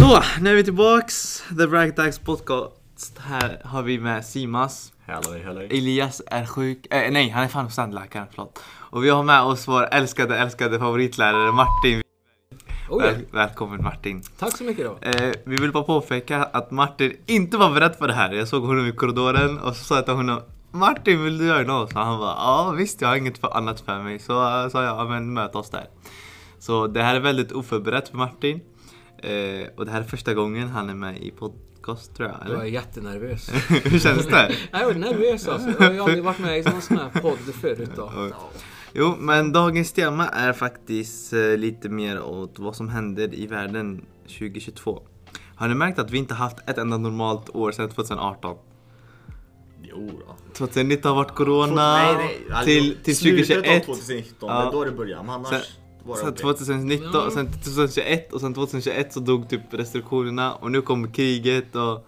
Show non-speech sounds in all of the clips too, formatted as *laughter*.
Så, nu är vi tillbaks. The Ragtags podcast. Här har vi med Simas. Halloj, halloj. Elias är sjuk. Eh, nej, han är fan hos tandläkaren. Förlåt. Och vi har med oss vår älskade, älskade favoritlärare Martin. Oh. Väl, välkommen Martin. Tack så mycket då. Eh, vi vill bara påpeka att Martin inte var beredd på det här. Jag såg honom i korridoren och så sa jag till honom Martin vill du göra något? Så han bara ja visst jag har inget för annat för mig. Så uh, sa jag ja men möt oss där. Så det här är väldigt oförberett för Martin. Eh, och det här är första gången han är med i podcast tror jag. Jag är Eller? jättenervös. *laughs* Hur känns det? *laughs* Jag är nervös alltså. Jag har aldrig varit med i någon sån här podd förut då. Jo, men dagens tema är faktiskt eh, lite mer åt vad som händer i världen 2022. Har ni märkt att vi inte haft ett enda normalt år sedan 2018? Jo då. 2019 har varit corona, Nej, nej, alltså, till, till slutet 2021. av 2019, Ja. det är då det börjar. Men annars Sen- Sen okej. 2019, Ja. sen 2021 och sen 2021 så dog typ restriktionerna och nu kommer kriget och...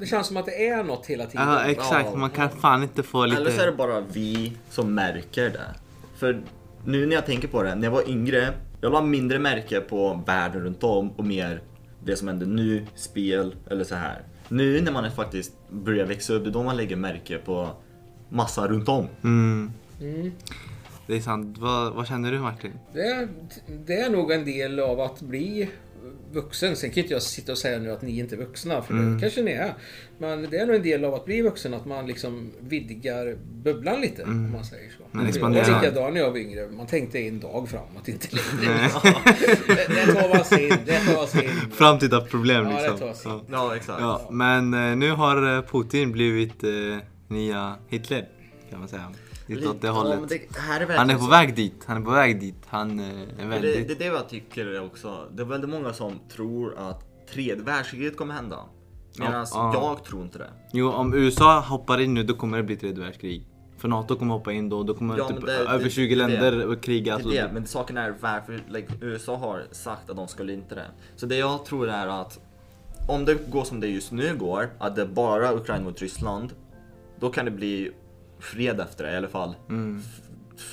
Det känns som att det är något hela tiden. Ja exakt, man kan fan inte få lite... Eller så är det bara vi som märker det. För nu när jag tänker på det, när jag var yngre, jag la mindre märke på världen runt om och mer det som händer nu, spel eller så här. Nu när man är faktiskt börjar växa upp, det är då man lägger märke på massa runt om. Mm, Mm. Det är sant. Vad, vad känner du Martin? Det, är, det är nog en del av att bli vuxen. Sen kan inte jag sitta och säga nu att ni inte är vuxna, för Mm. det kanske ni är. Men det är nog en del av att bli vuxen, att man liksom vidgar bubblan lite, om man säger så. Man jag expanderar. var likadan när jag var yngre. Man tänkte en dag framåt, inte längre. *laughs* det, det tar man sin, det tar sin. Framtida problem Ja, det liksom. tar sig. Ja. Ja, exakt. Ja, men eh, nu har eh, Putin blivit eh, nya Hitler kan man säga. Lite åt det hållet. det här är Han är på så. väg dit. Han är på väg dit. Han eh, är Det, väldigt... det är det jag tycker också. Det är väldigt många som tror att tredje världskriget kommer hända. Medan Ja, ja. jag tror inte det. Jo, om USA hoppar in nu då kommer det bli tredje världskrig. För NATO kommer hoppa in då. Då kommer Ja, typ det- över det- 20 det- länder att kriga. Det Alltså, det. Men saken är varför like, USA har sagt att de skulle inte det. Så det jag tror är att om det går som det just nu går, att det är bara Ukraina mot Ryssland, då kan det bli fred efter det i alla fall. Mm.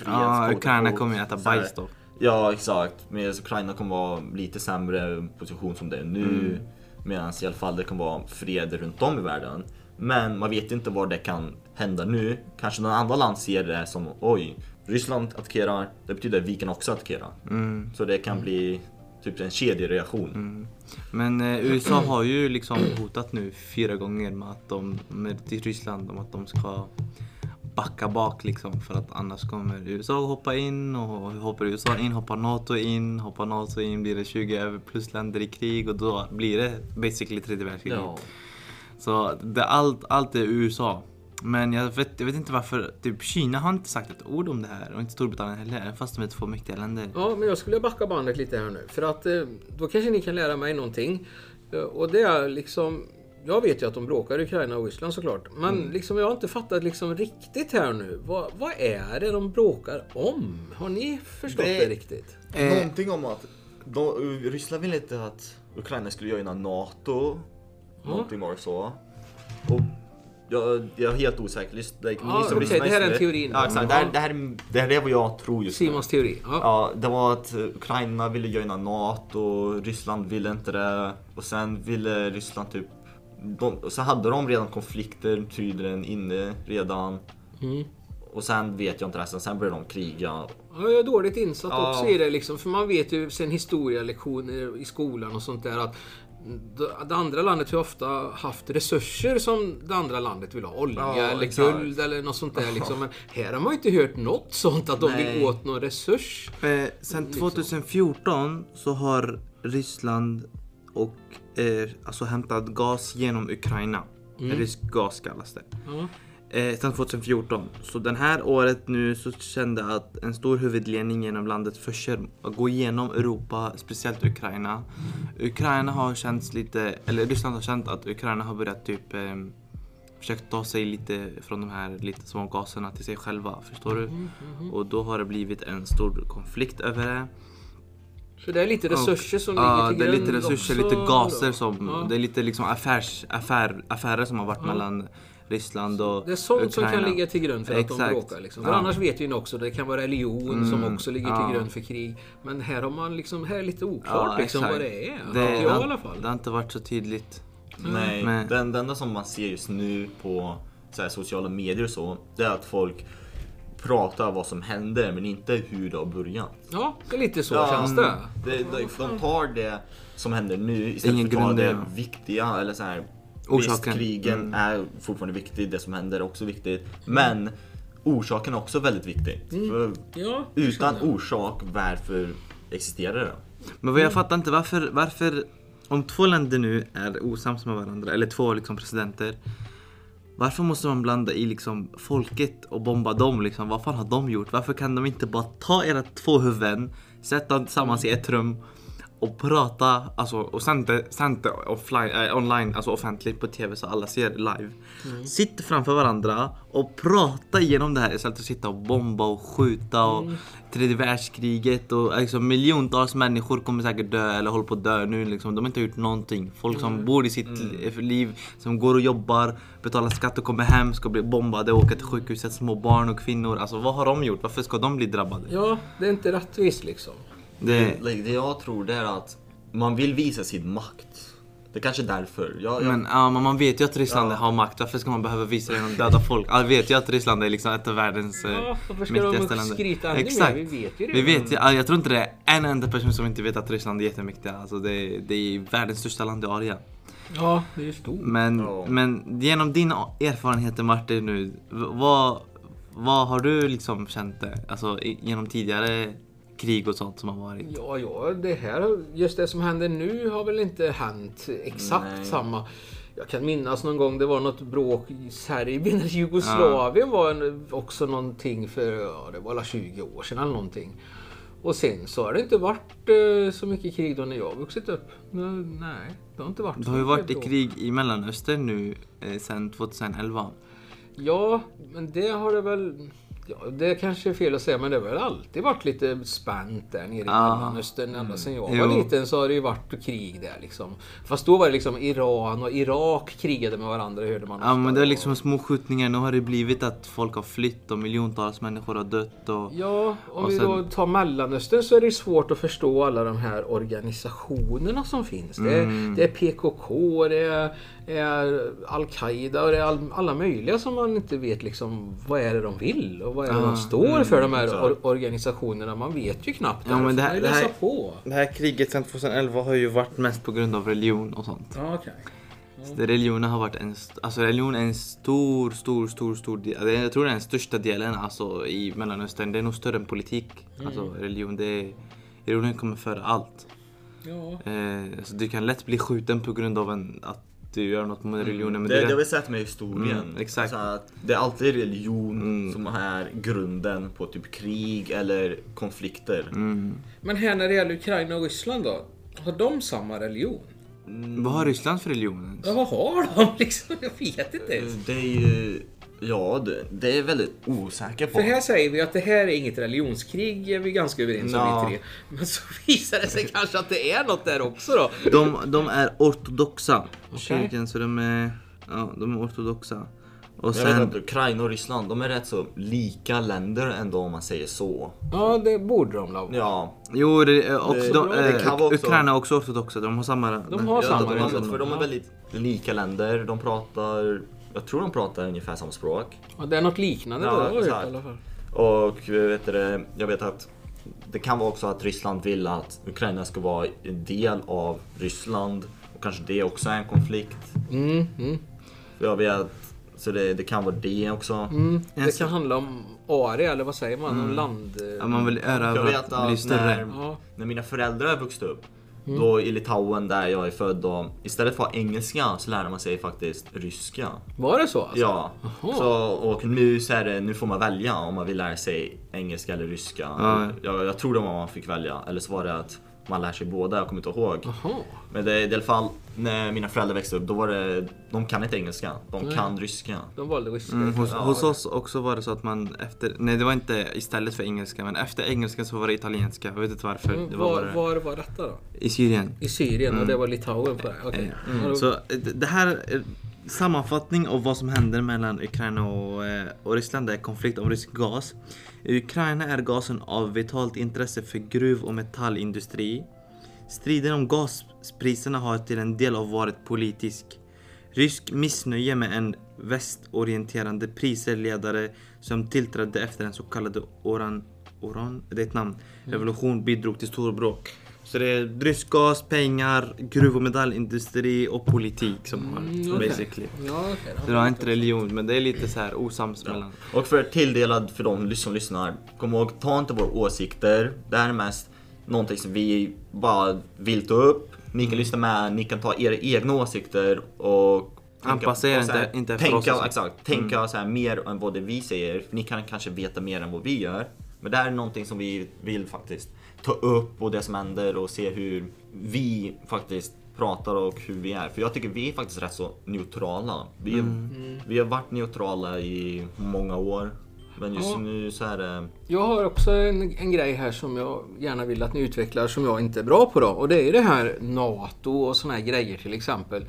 Ja, Ukraina kommer ju äta bajs då. Ja, exakt. Men Ukraina kommer vara lite sämre position som det är nu. Mm. Medan i alla fall det kommer vara fred runt om i världen. Men man vet inte vad det kan hända nu. Kanske någon annan land ser det som oj, Ryssland attackerar, det betyder att vi kan också attackera. Mm. Så det kan bli typ en kedjereaktion. Men eh, USA har ju liksom hotat nu fyra gånger med att de, med Ryssland om att de ska backa bak liksom för att annars kommer USA hoppa in och hoppar USA in hoppar NATO in, hoppar NATO in blir det 20 över plus länder i krig och då blir det basically tredje världskriget. Ja. Så det, allt, allt är USA. Men jag vet, jag vet inte varför, typ Kina har inte sagt ett ord om det här och inte Storbritannien heller, fast de är två mäktiga länder. Ja, men jag skulle backa bandet lite här nu. För att eh, då kanske ni kan lära mig någonting. Eh, Och det är liksom... Jag vet ju att de bråkar i Ukraina och Ryssland såklart. Men Mm. liksom, jag har inte fattat liksom riktigt här nu. Vad, vad är det de bråkar om? Har ni förstått det, Det- riktigt? Eh. Någonting om att de, Ryssland ville inte att Ukraina skulle joina NATO. Någonting var det så. Och jag, jag är helt osäker. Just, like, Ja, ni som okej, lyssnar det här är en teori. Ja, exakt. Det, här, det, här, det här är vad jag tror just nu. Simons teori. Ja. Ja, det var att Ukraina ville joina NATO, Ryssland ville inte det. Och sen ville Ryssland typ... De, så hade de redan konflikter tydligen inne redan. Mm. Och sen vet jag inte resten, sen började de kriga. Ja, jag är dåligt insatt Ja. också i det liksom. För man vet ju sen historielektioner i skolan och sånt där att det andra landet har ofta haft resurser som det andra landet vill ha. Olja Ja, eller exakt. guld eller något sånt där liksom. *laughs* Men här har man ju inte hört något sånt att de vill åt någon resurs. Eh, sen 2014 så har Ryssland och eh, alltså hämtat gas genom Ukraina. Rysk gas kallas det. Ja. Eh, sen 2014. Så den här året nu så kände jag att en stor huvudledning genom landet försöker gå igenom Europa, speciellt Ukraina. Ukraina har känts lite, eller Ryssland har känt att Ukraina har börjat typ eh, försökt ta sig lite från de här lite små gaserna till sig själva. Förstår du? Och då har det blivit en stor konflikt över det. Så det är lite resurser som Ja, ligger det till är lite grund resurser, också lite gaser som... Ja. Det är lite liksom affärs, affär, affärer som har varit mellan Ryssland och Det är sånt som Ukraina. kan ligga till grund för att de Exakt. bråkar. Liksom. För Ja. annars vet vi ju också, det kan vara religion som också ligger till ja. grund för krig. Men här har man liksom, här är lite oklart Ja, liksom vad det är. Det, jag i alla fall. det har inte varit så tydligt. Nej, Nej. Den, det enda som man ser just nu på så här, sociala medier och så, det är att folk pratar vad som händer men inte hur det har börjat. Ja, det är lite så Ja, känns det. De, de, de tar det som händer nu istället Ingen för att ta det viktiga eller så här. Orsaken. Visst, krigen Mm. är fortfarande viktigt, det som händer är också viktigt. Men orsaken är också väldigt viktig. För Ja, det utan orsak, varför existerar det? Men vad jag fattar inte varför, varför om två länder nu är osams med varandra, eller två liksom presidenter. Varför måste man blanda i liksom folket och bomba dem liksom? Vad fan har de gjort? Varför kan de inte bara ta era två huvuden, sätta dem tillsammans i ett rum och prata, alltså och sända, sända offline, äh, online, alltså offentligt på TV så alla ser live. Sitt framför varandra och prata igenom det här istället för att sitta och bomba och skjuta och tredje världskriget och liksom miljontals människor kommer säkert dö eller håller på att dö nu liksom. De har inte gjort någonting. Folk som bor i sitt liv, som går och jobbar, betalar skatt och kommer hem, ska bli bombade, åka till sjukhuset, små barn och kvinnor. Alltså vad har de gjort? Varför ska de bli drabbade? Ja, det är inte rättvist liksom. Det, Like, det jag tror det är att man vill visa sin makt. Det är kanske är därför. Jag, jag, men, ja, men man vet ju att Ryssland Ja. har makt. Varför ska man behöva visa det genom att döda folk? Alla vet ju att Ryssland är liksom ett av världens eh, Ja, varför mäktigaste länder. skryta ännu mer? Exakt. Vi vet ju det. Vi vet ju, ja, jag tror inte det är en enda person som inte vet att Ryssland är jättemäktiga. Alltså det, det är världens största land i Asien. Ja, det är ju stort. Men, Ja. men genom dina erfarenheter Martin nu, v- vad, vad har du liksom känt det? Alltså genom tidigare krig och sånt som har varit? Ja, ja, det här, just det som händer nu har väl inte hänt exakt Nej. samma. Jag kan minnas någon gång det var något bråk i Serbien eller Jugoslavien var en, också någonting för, ja det var alla 20 år sedan eller någonting. Och sen så har det inte varit eh, så mycket krig då när jag vuxit upp. Nej, det har inte varit så har ju varit i bråk. krig i Mellanöstern nu eh, sedan 2011. Ja, men det har det väl... Ja, det kanske är fel att säga, men det har väl alltid varit lite spänt där nere i Ja. Mellanöstern. Ända sedan jag Jo. var liten så har det ju varit krig där liksom. Fast då var det liksom Iran och Irak krigade med varandra, hörde man Ja men det är liksom små skjutningar. Nu har det blivit att folk har flytt och miljontals människor har dött. Och... Ja, om Och vi sen- då tar Mellanöstern så är det svårt att förstå alla de här organisationerna som finns. Det är, Mm. det är PKK, det är Al-Qaida och det är all, alla möjliga som man inte vet liksom vad är det de vill och vad är det Ja, de står för de här exakt. or organisationerna. Man vet ju knappt. Ja, men det här- det här- på. Det här kriget sedan 2011 har ju varit mest på grund av religion och sånt. Ja. Så det, religionen har varit en, alltså religion är en stor, stor, stor, stor del. är- Jag tror det är den största delen alltså, i Mellanöstern. Det är nog större än politik. Alltså religion, det är, religionen kommer före allt. Ja. Eh, alltså, du kan lätt bli skjuten på grund av en, att du gör något med religionen. Men det, det, det har vi sett med historien. Mm, exakt. Så att det är alltid religion Mm. som är grunden på typ krig eller konflikter. mm. Men här när det gäller Ukraina och Ryssland då? Har de samma religion? Vad har Ryssland för religion? Ja, vad har de *laughs* liksom? Jag vet inte ens. Det är ju... Ja, det, det är väldigt osäker på. För här säger vi att det här är inget religionskrig, är vi ganska överens om vi tre. Men så visar det sig kanske att det är något där också då. De, de är ortodoxa. Okej. Kyrkan, så de är, ja, de är ortodoxa. Och jag vet sen, att Ukraina och Ryssland, de är rätt så lika länder ändå om man säger så. Ja, det borde de la Ja, jo, det, också, Det- de, det kan också- Ukraina är också ortodoxa. De har samma... De har ja samma de, de, religion. för de är väldigt lika länder. De pratar, jag tror de pratar ungefär samma språk. Ja, det är något liknande Ja, då, i alla fall. Och vet du, jag vet att det kan vara också att Ryssland vill att Ukraina ska vara en del av Ryssland. Och kanske det också är en konflikt. Mm, mm, För jag vet, så det, det kan vara det också. mm. Det kan handla om area, eller vad säger man? Om land... Ja, man vill Jag erövra vet att att bli större. när, Ja. när mina föräldrar vuxit upp Då i Litauen där jag är född och istället för att ha engelska så lärde man sig faktiskt ryska. Var det så? Alltså? Ja, så, och nu, så det, nu får man välja om man vill lära sig engelska eller ryska. Ja. Jag, jag tror det var man fick välja, eller så var det att man lär sig båda, jag kommer inte ihåg. Jaha. Men det, i alla fall när mina föräldrar växte upp, då var det, de kan inte engelska, de Nej. kan ryska. De valde ryska. Mm, hos, Ja, hos det- oss också var det så att man efter, nej det var inte istället för engelska men efter engelska så var det italienska. Jag vet inte varför. Mm, Det var var, bara, var var detta då? I Syrien. I Syrien och det var Litauen på det? Okej. Eh, Så eh, det det här, sammanfattning av vad som händer mellan Ukraina och, eh, och Ryssland är konflikt om rysk gas. I Ukraina är gasen av vitalt intresse för gruv och metallindustri. Striden om gaspriserna har till en del av varit politisk. Rysk missnöje med en västorienterande priserledare som tillträdde efter den så kallade Oran, Oran det är ett namn, revolution bidrog till storbråk. Så det är rysk gas, pengar, gruv och metallindustri och politik som har Mm, okej. basically. Ja. Så det har inte religion men det är lite så här osams mellan. Och för tilldelad för de som lyssnar, kom ihåg, ta inte våra åsikter. Det här är mest någonting som vi bara vill ta upp. Ni Mm. kan lyssna med, ni kan ta era egna åsikter och Anpassa er inte- inte efter tänka, oss. Exakt, tänka så här mer än vad det vi säger. Ni kan kanske veta mer än vad vi gör. Men det här är någonting som vi vill faktiskt ta upp och det som händer och se hur vi faktiskt pratar och hur vi är. För jag tycker vi är faktiskt rätt så neutrala. Vi, Mm. vi har varit neutrala i många år. Men just Ja. nu så är det... Jag har också en, en grej här som jag gärna vill att ni utvecklar som jag inte är bra på då. Och det är det här NATO och såna här grejer till exempel.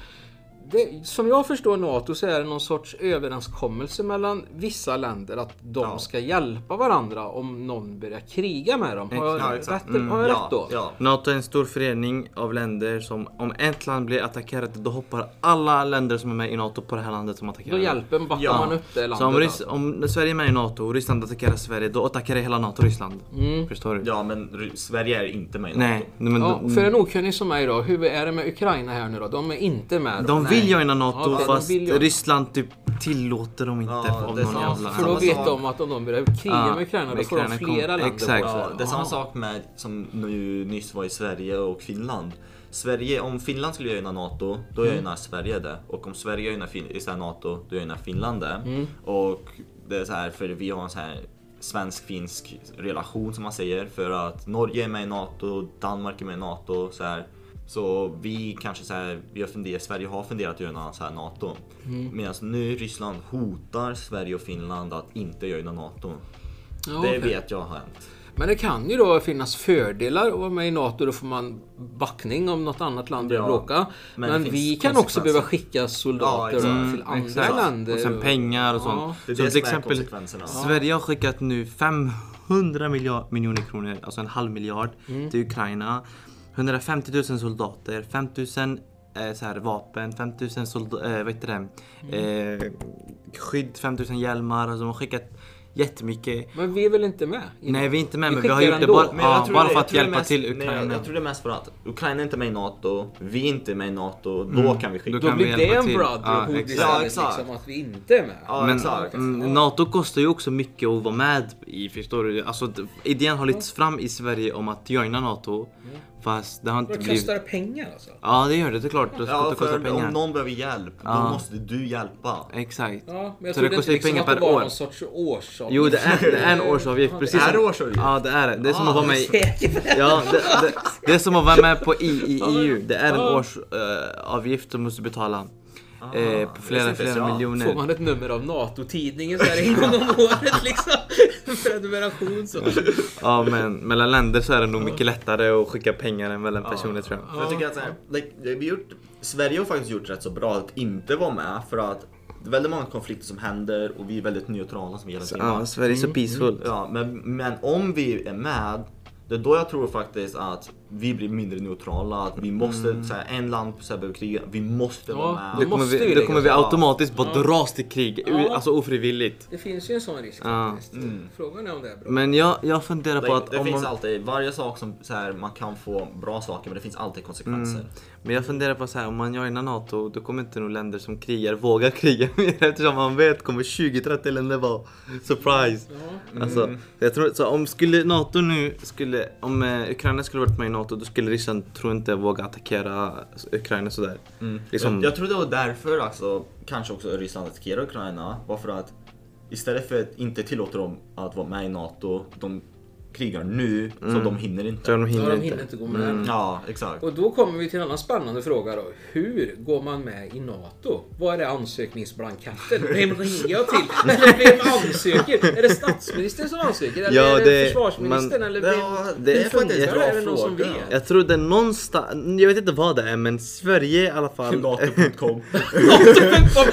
Det, som jag förstår NATO så är det någon sorts överenskommelse mellan vissa länder att de Ja. ska hjälpa varandra om någon börjar kriga med dem. Har jag, Ja, rätt, har jag ja, rätt då? Ja. NATO är en stor förening av länder som om ett land blir attackerat då hoppar alla länder som är med i NATO på det här landet som attackerar. Då hjälper backar Ja. man upp det landet. Så om, Rys- om Sverige är med i NATO och Ryssland attackerar Sverige då attackerar hela NATO Ryssland. Mm. Förstår du? ja, men Sverige är inte med i Nej, NATO. nej, men för en okunnig som mig då, hur är det med Ukraina här nu då? De är inte med då? de Nej. Vill joina NATO de fast. Ryssland typ tillåter dem inte Ja, av någon jävla... För då vet de att om de börjar kriga Ja, med Ukraina då får de flera länder exakt. Ja, det är samma sak med som nu nyss var i Sverige och Finland. Sverige, om Finland skulle joina NATO, då Mm. joinar Sverige det. Och om Sverige joinar fin- i så här NATO, då joinar Finland det. Mm. Och det är så här, för vi har en så här svensk-finsk relation som man säger. För att Norge är med i NATO, Danmark är med i NATO. Så, här. Så vi kanske så här, vi har funderat, Sverige har funderat att joina så här NATO. Mm. Medan nu Ryssland hotar Sverige och Finland att inte joina NATO. Ja, det okej. vet jag har hänt. Men det kan ju då finnas fördelar att vara med i NATO. Då får man backning om något annat land vill Ja, bråka. men Men, vi kan också behöva skicka soldater Ja, till andra exakt. länder. Och sen pengar och Ja. sånt. Det är det till som är exempel. Sverige har skickat nu 500 miljard, miljoner kronor, alltså en halv miljard Mm. till Ukraina. 150 000 soldater, 5 000 eh, så här, vapen, 5 000 soldater, eh, vad heter det? Mm. Eh, skydd, 5 000 hjälmar. Alltså de har skickat jättemycket. Men vi är väl inte med? i Nej vi är inte med Vi men vi har skickar gjort det ändå. bara, Men jag ja, tror bara det- för jag att tror det hjälpa mest- till Nej, Ukraina. jag, jag tror det är mest för att Ukraina är inte med i NATO, vi är inte med i NATO, då kan vi skicka. då Då kan vi blir det hjälpa en till. brotherhood Ja, ja, exakt. Ja, istället, exakt. liksom att vi inte är med. Ja, Men exakt. mm, NATO kostar ju också mycket att vara med i, förstår du? Alltså d- idén har lyfts fram i Sverige om att joina NATO. Fast det har inte Det blivit... kostar pengar alltså? Ja det gör det, det är klart. Det, Ja, det kostar för pengar. om någon behöver hjälp, då Ja. måste du hjälpa. Exakt. Ja, men jag Så det kostar ju liksom pengar per var år. någon sorts årsavgift. Jo det är, det är en årsavgift. Ja, Precis Är det som- årsavgift? Ja det är det. Det är som att vara med i... Ja, det, det, det är som att vara med på i, i EU. Det är en årsavgift som du måste betala. Ah, eh, på det flera, flera miljoner. Får man ett nummer av NATO-tidningen så här en gång om året liksom? *laughs* Prenumeration så. Ja men mellan länder så är det nog mycket lättare att skicka pengar än mellan personer tror jag. Jag tycker att så här, like, vi gjort, Sverige har faktiskt gjort rätt så bra att inte vara med för att det är väldigt många konflikter som händer och vi är väldigt neutrala som hela tiden. Ja, Sverige är så peaceful. Ja, men, men om vi är med, det är då jag tror faktiskt att vi blir mindre neutrala. Att vi måste, så här, en land så här, behöver kriga, vi måste Ja, vara det Då med. kommer måste vi, då kommer vi automatiskt bara dras till krig. Ja. Alltså ofrivilligt. Det finns ju en sån risk Ja. faktiskt. Mm. Frågan är om det är bra. Men jag, jag funderar på att det om finns man, alltid, varje sak som så här, man kan få bra saker men det finns alltid konsekvenser. Men jag funderar på så här, om man joinar NATO då kommer inte nog länder som krigar våga *laughs* kriga mer eftersom man vet kommer 20-30 länder vara surprise. Ja. Alltså, jag tror, så om skulle NATO nu, skulle, om eh, Ukraina skulle varit med i NATO då skulle Ryssland tror inte våga attackera Ukraina sådär. Liksom, Jag, tror det var därför alltså, kanske också Ryssland attackerar Ukraina. Var för att istället för att inte tillåta dem att vara med i NATO, de krigar nu så de hinner inte. Så de Ja, hinner de inte. hinner inte gå med. Ja, exakt. Och då kommer vi till en annan spännande fråga då. Hur går man med i NATO? Vad är det ansökningsblanketten? Vem ringer jag till? *laughs* Eller vem ansöker? Är det statsministern som ansöker? Eller Ja, är det, det- försvarsministern? man- eller Ja, vem? det är faktiskt en det? bra Är det någon som fråga. vet? Jag tror det är någonstans, jag vet inte vad det är men Sverige i alla fall. Dator.com. *laughs*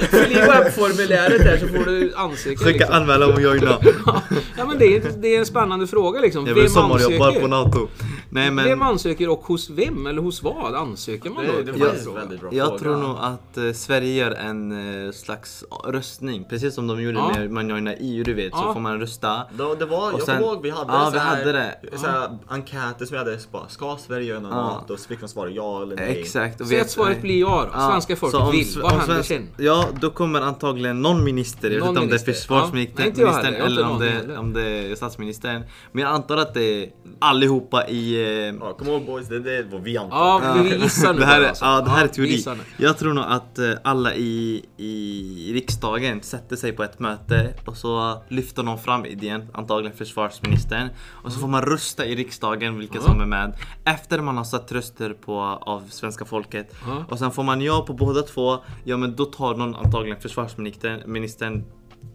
Fyll i webbformuläret där så får du ansöka. Skicka Liksom. anmälan om att joina. *laughs* Ja men det är, det är en spännande fråga liksom. Jag vill sommarjobba på NATO. Nej men. Vem ansöker och hos vem? Eller hos vad ansöker man då? Det, det bra Jag fråga. tror nog att eh, Sverige gör en eh, slags röstning. Precis som de gjorde Ja. när man joinar EU du vet. Ja. Så får man rösta. Då, det var, Och jag kommer ihåg vi hade Ja, så vi hade det. Så här, enkäter som vi hade. bara, Ska Sverige göra något Ja. Och så fick man svara ja eller nej. Exakt. och Så vet- att svaret blir ja då. Svenska så folket om vill. Vad händer svensk- sen? Ja, då kommer antagligen någon minister. Jag vet inte om det är försvarsministern jag Jag eller om det, heller. om det är statsministern. Men jag antar att det är allihopa i... eh, Ja, kom ihåg boys, det, det är vad vi antar. Ja, vi gissar nu det här bara, är, alltså. ja, det här är vi teori. Jag tror nog att eh, alla i, i riksdagen sätter sig på ett möte och så lyfter de fram idén, antagligen försvarsministern. Och så får man rösta i riksdagen vilka som är med. Efter man har satt röster på av svenska folket. Ja. Och sen får man ja på båda två. Ja men då tar någon antagligen försvarsministern ministern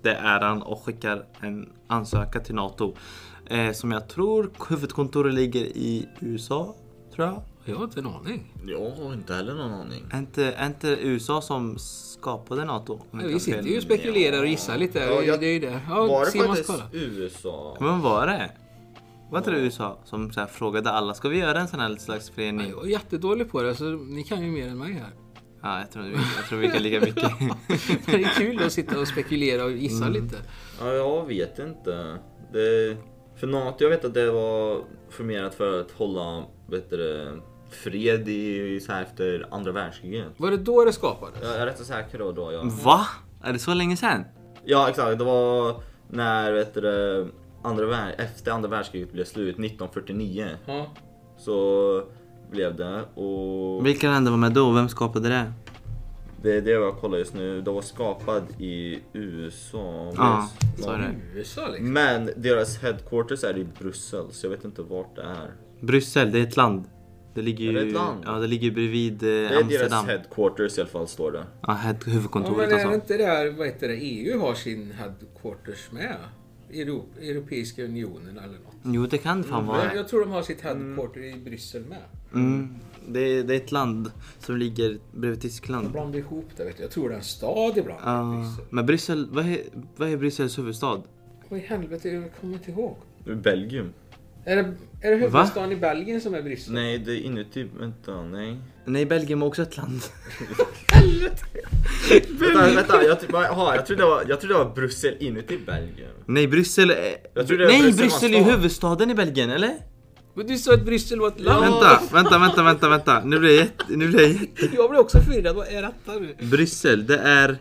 det äran och skickar en ansökan till NATO. Eh, som jag tror huvudkontoret ligger i USA. Tror jag. Jag har inte en aning. Jag har inte heller någon aning. Är inte, är inte USA som skapade NATO? Jag Vi sitter ju och spekulerar och gissar lite. Ja, jag- det är ju det. Var Ja, det Simon faktiskt. USA? Men vad var det? Var inte det USA som så här frågade alla, ska vi göra en sån här slags förening? Jag är jättedålig på det, så ni kan ju mer än mig här. Ja, jag tror, vi- jag tror vi kan lika mycket. Men *laughs* det är kul att sitta och spekulera och gissa Mm. lite. Ja, jag vet inte. Det, för NATO, jag vet att det var formerat för att hålla det, fred i, så här efter andra världskriget. Var det då det skapades? Jag är rätt så säker då. då ja. Va? Är det så länge sedan? ja, exakt. Det var när vet du, andra, vär- efter andra världskriget blev slut, 1949. Ja. Så blev det. Och Vilka länder var med då? Vem skapade det? Det är det jag kollar just nu. Det var skapad i USA. Ja, så är det. USA liksom. Men deras headquarters är i Bryssel, så jag vet inte vart det är. Bryssel, det är ett land. Det ligger ju, Är det ett land? Ja, det ligger bredvid eh, Det är deras Amsterdam. headquarters i alla fall, står det. Ja, head, Ja, huvudkontoret men är det alltså. inte där, vad heter det, EU har sin headquarters med? Europ, Europeiska unionen eller något. Jo, det kan fan Men vara. jag tror de har sitt headquarter i Bryssel med. Mm. Det, är, det är ett land som ligger bredvid Jag Tyskland. blandar ihop det vet du. Jag tror det är en stad ibland. Ja, men Bryssel, vad är, vad är Bryssels huvudstad? Vad i helvete, jag kommer inte ihåg. Belgium. Är det, är det huvudstaden i Belgien som är Bryssel? Nej, det är inuti... Vänta, nej. Nej, Belgien är också ett land. *laughs* vänta, vänta. Jag, tro- aha, jag, trodde det var, jag trodde det var Bryssel inuti Belgien. Nej, Bryssel är... Jag var Nej, Bryssel var Bryssel är stad. huvudstaden i Belgien, eller? Men du sa att Bryssel var ett land. Vänta, vänta, vänta, vänta, vänta. Nu blir jag jätte... Nu blir jag jätte... Jag blir också förvirrad. Vad är detta nu? Bryssel, det är...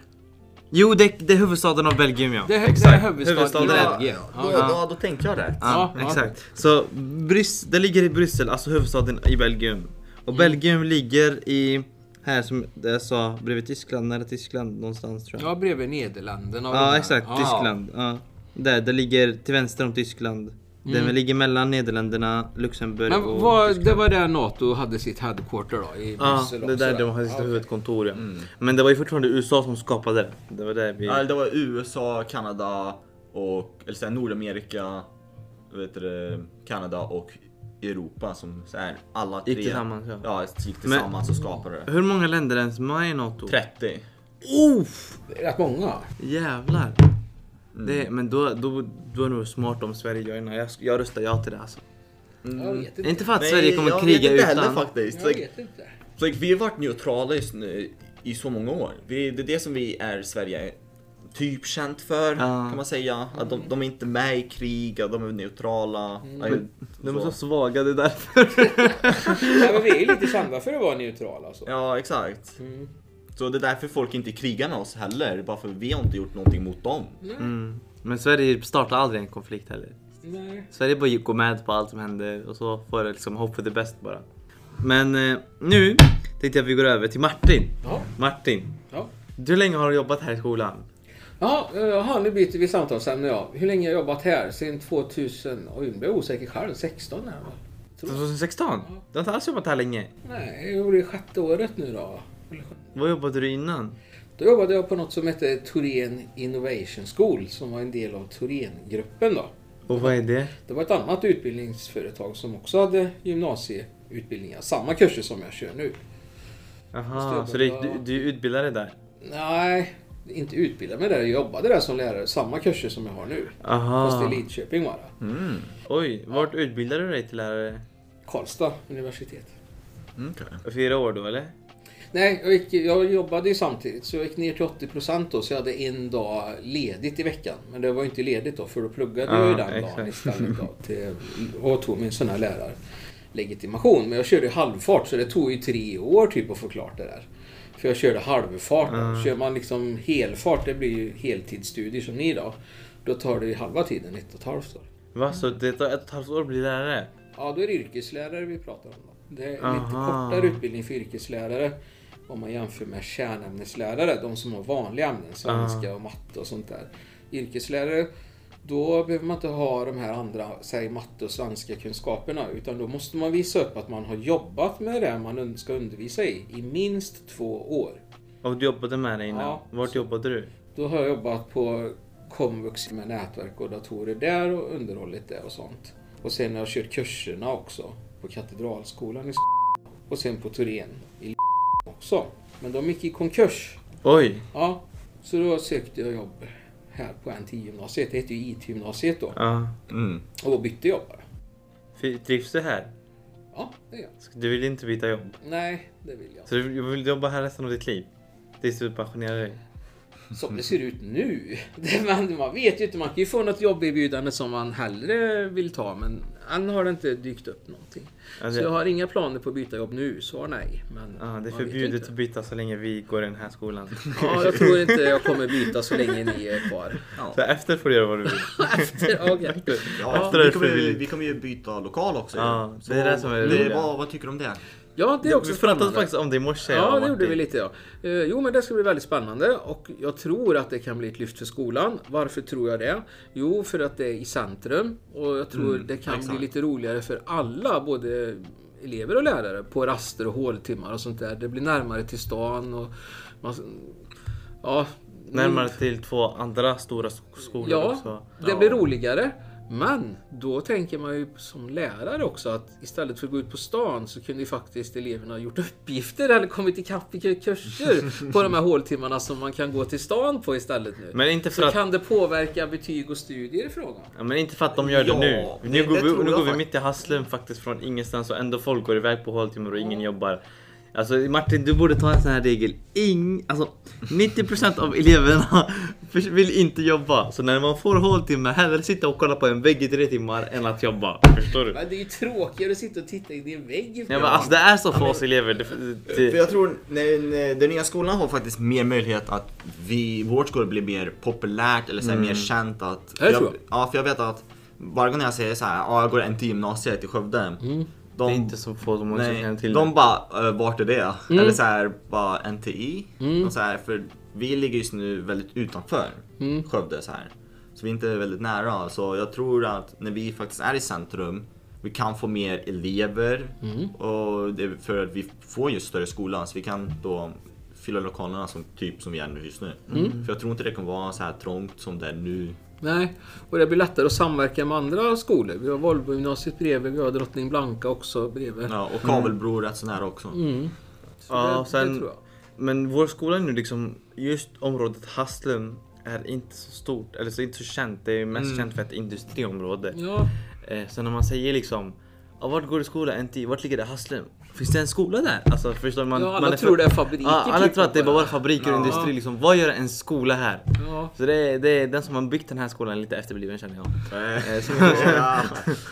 Jo, det, det är huvudstaden av Belgien ja. Det, är- det Exakt. är huvudstaden i Huvudstaden är- Belgien. Då, Ja, då, då tänkte jag rätt. Ja, Ja, ja. exakt. Så Brys, det ligger i Bryssel, alltså huvudstaden i Belgien. Och Mm. Belgien ligger i... Här som jag sa, bredvid Tyskland. Nära Tyskland någonstans tror jag. ja bredvid Nederländerna. Ja, exakt. Ja. Tyskland. Ja. Där, det ligger till vänster om Tyskland. Det ligger mellan Nederländerna, Luxemburg Mm. Men och vad, Tyskland. det var där NATO hade sitt headquarter då? I Ja, Bryssel det där de hade sitt Ja, huvudkontor ja. Mm. Men det var ju fortfarande USA som skapade det. Det var det vi... Ja, det var USA, Kanada och eller så här, Nordamerika, vet du, Kanada och Europa som så här, alla tre Gick tillsammans, ja. ja gick tillsammans och skapade det. Hur många länder är ens med i NATO? 30. Uff! Det är rätt många. Jävlar. Mm. Det, men då, då, då är det nog smart om Sverige joinar. Jag, jag röstar ja till det alltså. Jag vet inte. Inte för att Nej, Sverige kommer jag kriga vet inte heller utan... faktiskt. Jag vet inte. like, vi har varit neutrala just nu, i så många år. Vi, det är det som vi är Sverige typ känt för Ja. kan man säga. Att de, de är inte med i krig, att de är neutrala. Men de är så så. svaga, det är därför. *laughs* Ja, men vi är ju lite kända för att vara neutrala. alltså. Ja, exakt. Mm. Så det är därför folk inte krigar med oss heller. Bara för vi har inte gjort någonting mot dem. Mm. Men Sverige startar aldrig en konflikt heller. Nej. Sverige bara går med på allt som händer och så får det liksom hope for the best bara. Men eh, nu tänkte jag att vi går över till Martin. Ja. Martin, ja. hur länge har du jobbat här i skolan? Ja, eh, jaha, nu byter vi samtalsämne ja. Hur länge har jag jobbat här? Sen 2000... Oj, nu blir jag osäker själv. 16 är det väl? Tror jag. 2016? Du har inte alls jobbat här länge. Nej, det sjätte året nu då. Vad jobbade du innan? Då jobbade jag på något som hette Torén Innovation School som var en del av Thorengruppen då. Och vad är det? Det var ett annat utbildningsföretag som också hade gymnasieutbildningar. Samma kurser som jag kör nu. Jaha, så du, du, du utbildade där? Nej, inte utbildade mig där. Jag jobbade där som lärare. Samma kurser som jag har nu. Aha. Fast i Lidköping bara. Mm. Oj, vart utbildade du dig till lärare? Karlstad universitet. Okej. Fyra år då eller? Nej, jag, gick, jag jobbade ju samtidigt så jag gick ner till 80% då så jag hade en dag ledigt i veckan. Men det var ju inte ledigt då för då pluggade jag ju den dagen exakt. istället då till, och tog min sån här lärarlegitimation. Men jag körde halvfart så det tog ju tre år typ att få klart det där. För jag körde halvfart. Då. Kör man liksom helfart, det blir ju heltidsstudier som ni då. Då tar det ju halva tiden, ett och ett halvt år. Va, så det tar ett och ett halvt år att bli lärare? Ja, då är det yrkeslärare vi pratar om. Då. Det är lite Aha. kortare utbildning för yrkeslärare om man jämför med kärnämneslärare, de som har vanliga ämnen, svenska och matte och sånt där. Yrkeslärare, då behöver man inte ha de här andra, säg matte och svenska kunskaperna, utan då måste man visa upp att man har jobbat med det man ska undervisa i, i minst två år. Och du jobbade med det innan? Ja, Vart jobbade du? Då har jag jobbat på komvux med nätverk och datorer där och underhållit det och sånt. Och sen har jag kört kurserna också på Katedralskolan i och sen på Torén i också. Men de gick i konkurs. Oj! Ja, så då sökte jag jobb här på NT-gymnasiet. Det hette ju IT-gymnasiet då. Ja. Mm. Och då bytte jag bara. Fy- Trivs du här? Ja, det gör jag. Du vill inte byta jobb? Nej, det vill jag. Så du vill jobba här resten av ditt liv? Tills du pensionerar dig? Som det ser ut nu. *laughs* Det, man, man vet ju inte, man kan ju få något jobberbjudande som man hellre vill ta men än har det inte dykt upp någonting. Alltså, Så jag har inga planer på att byta jobb nu, svar nej. Men ja, det är förbjudet att byta så länge vi går i den här skolan. *laughs* Ja, jag tror inte jag kommer byta så länge ni är kvar. Så efter får du göra vad du vill. *laughs* Efter, okej. Ja, Efter det vi, kommer, ju- vi kommer ju byta lokal också. Ja, det är det som är det vad, vad tycker du om det? Ja, det är också vi pratade spännande. faktiskt om det i morse. Ja, det gjorde vi lite ja. Eh, Jo, men det ska bli väldigt spännande och jag tror att det kan bli ett lyft för skolan. Varför tror jag det? Jo, för att det är i centrum och jag tror det kan exakt. bli lite roligare för alla, både elever och lärare, på raster och håltimmar och sånt där. Det blir närmare till stan och man, ja, Närmare till två andra stora sk- skolor Ja, också. det blir roligare. Men då tänker man ju som lärare också att istället för att gå ut på stan så kunde ju faktiskt eleverna ha gjort *laughs* uppgifter eller kommit ikapp i kurser på de här håltimmarna som man kan gå till stan på istället nu. Men inte för så att- kan det påverka betyg och studier i frågan? Ja, men inte för att de gör det Ja, nu. det- Nu går det vi, tror nu går vi mitt i Haslum faktiskt från ingenstans och ändå folk går iväg på håltimmar och ingen jobbar. Alltså Martin, du borde ta en sån här regel. Ing, alltså 90% av eleverna *laughs* vill inte jobba. Så när man får håltimme, hellre sitta och kolla på en vägg i tre timmar än att jobba. Förstår du? Men det är ju tråkigare att sitta och titta i en vägg Ja, men alltså det är så för oss elever. Det, För det, jag tror den nya skolan har faktiskt mer möjlighet att vi, vårt skola blir mer populärt eller så här, mer känt att... Jag, ja, för jag vet att varje gång jag säger så här, ja jag går en till gymnasiet i Skövde. det De, är inte så få som nej, känner till de det. bara, uh, vart är det? Mm. Eller så här, bara NTI. Och så här, för vi ligger just nu väldigt utanför Mm. Skövde så här. Så vi är inte väldigt nära. Så jag tror att när vi faktiskt är i centrum, vi kan få mer elever. Mm. Och det för att vi får just större skola. Så vi kan då fylla lokalerna som typ som vi är nu just nu. Mm. För jag tror inte det kommer vara så här trångt som det är nu. Nej, och det blir lättare att samverka med andra skolor. Vi har Volvo-gymnasiet bredvid, vi har Drottning Blanka också bredvid. Ja, och Kavelbro rätt så nära också. Mm. Så Ja, det, sen- det tror jag. Men vår skola nu liksom, just området Haslum är inte så stort, eller så inte så känt. Det är mest känt för ett industriområde. Ja, Eh, så när man säger liksom, ja, vart går du i skola? NT, vart ligger det? Haslum? Finns det en skola där? Alltså förstår man? Ja, alla man är tror det är fabriker Ja, alla typ tror att det är bara. fabriker och Ja. industri liksom. Vad gör en skola här? ja. Så det är, det är den som har byggt den här skolan lite efterbliven känner jag. Eh, ja.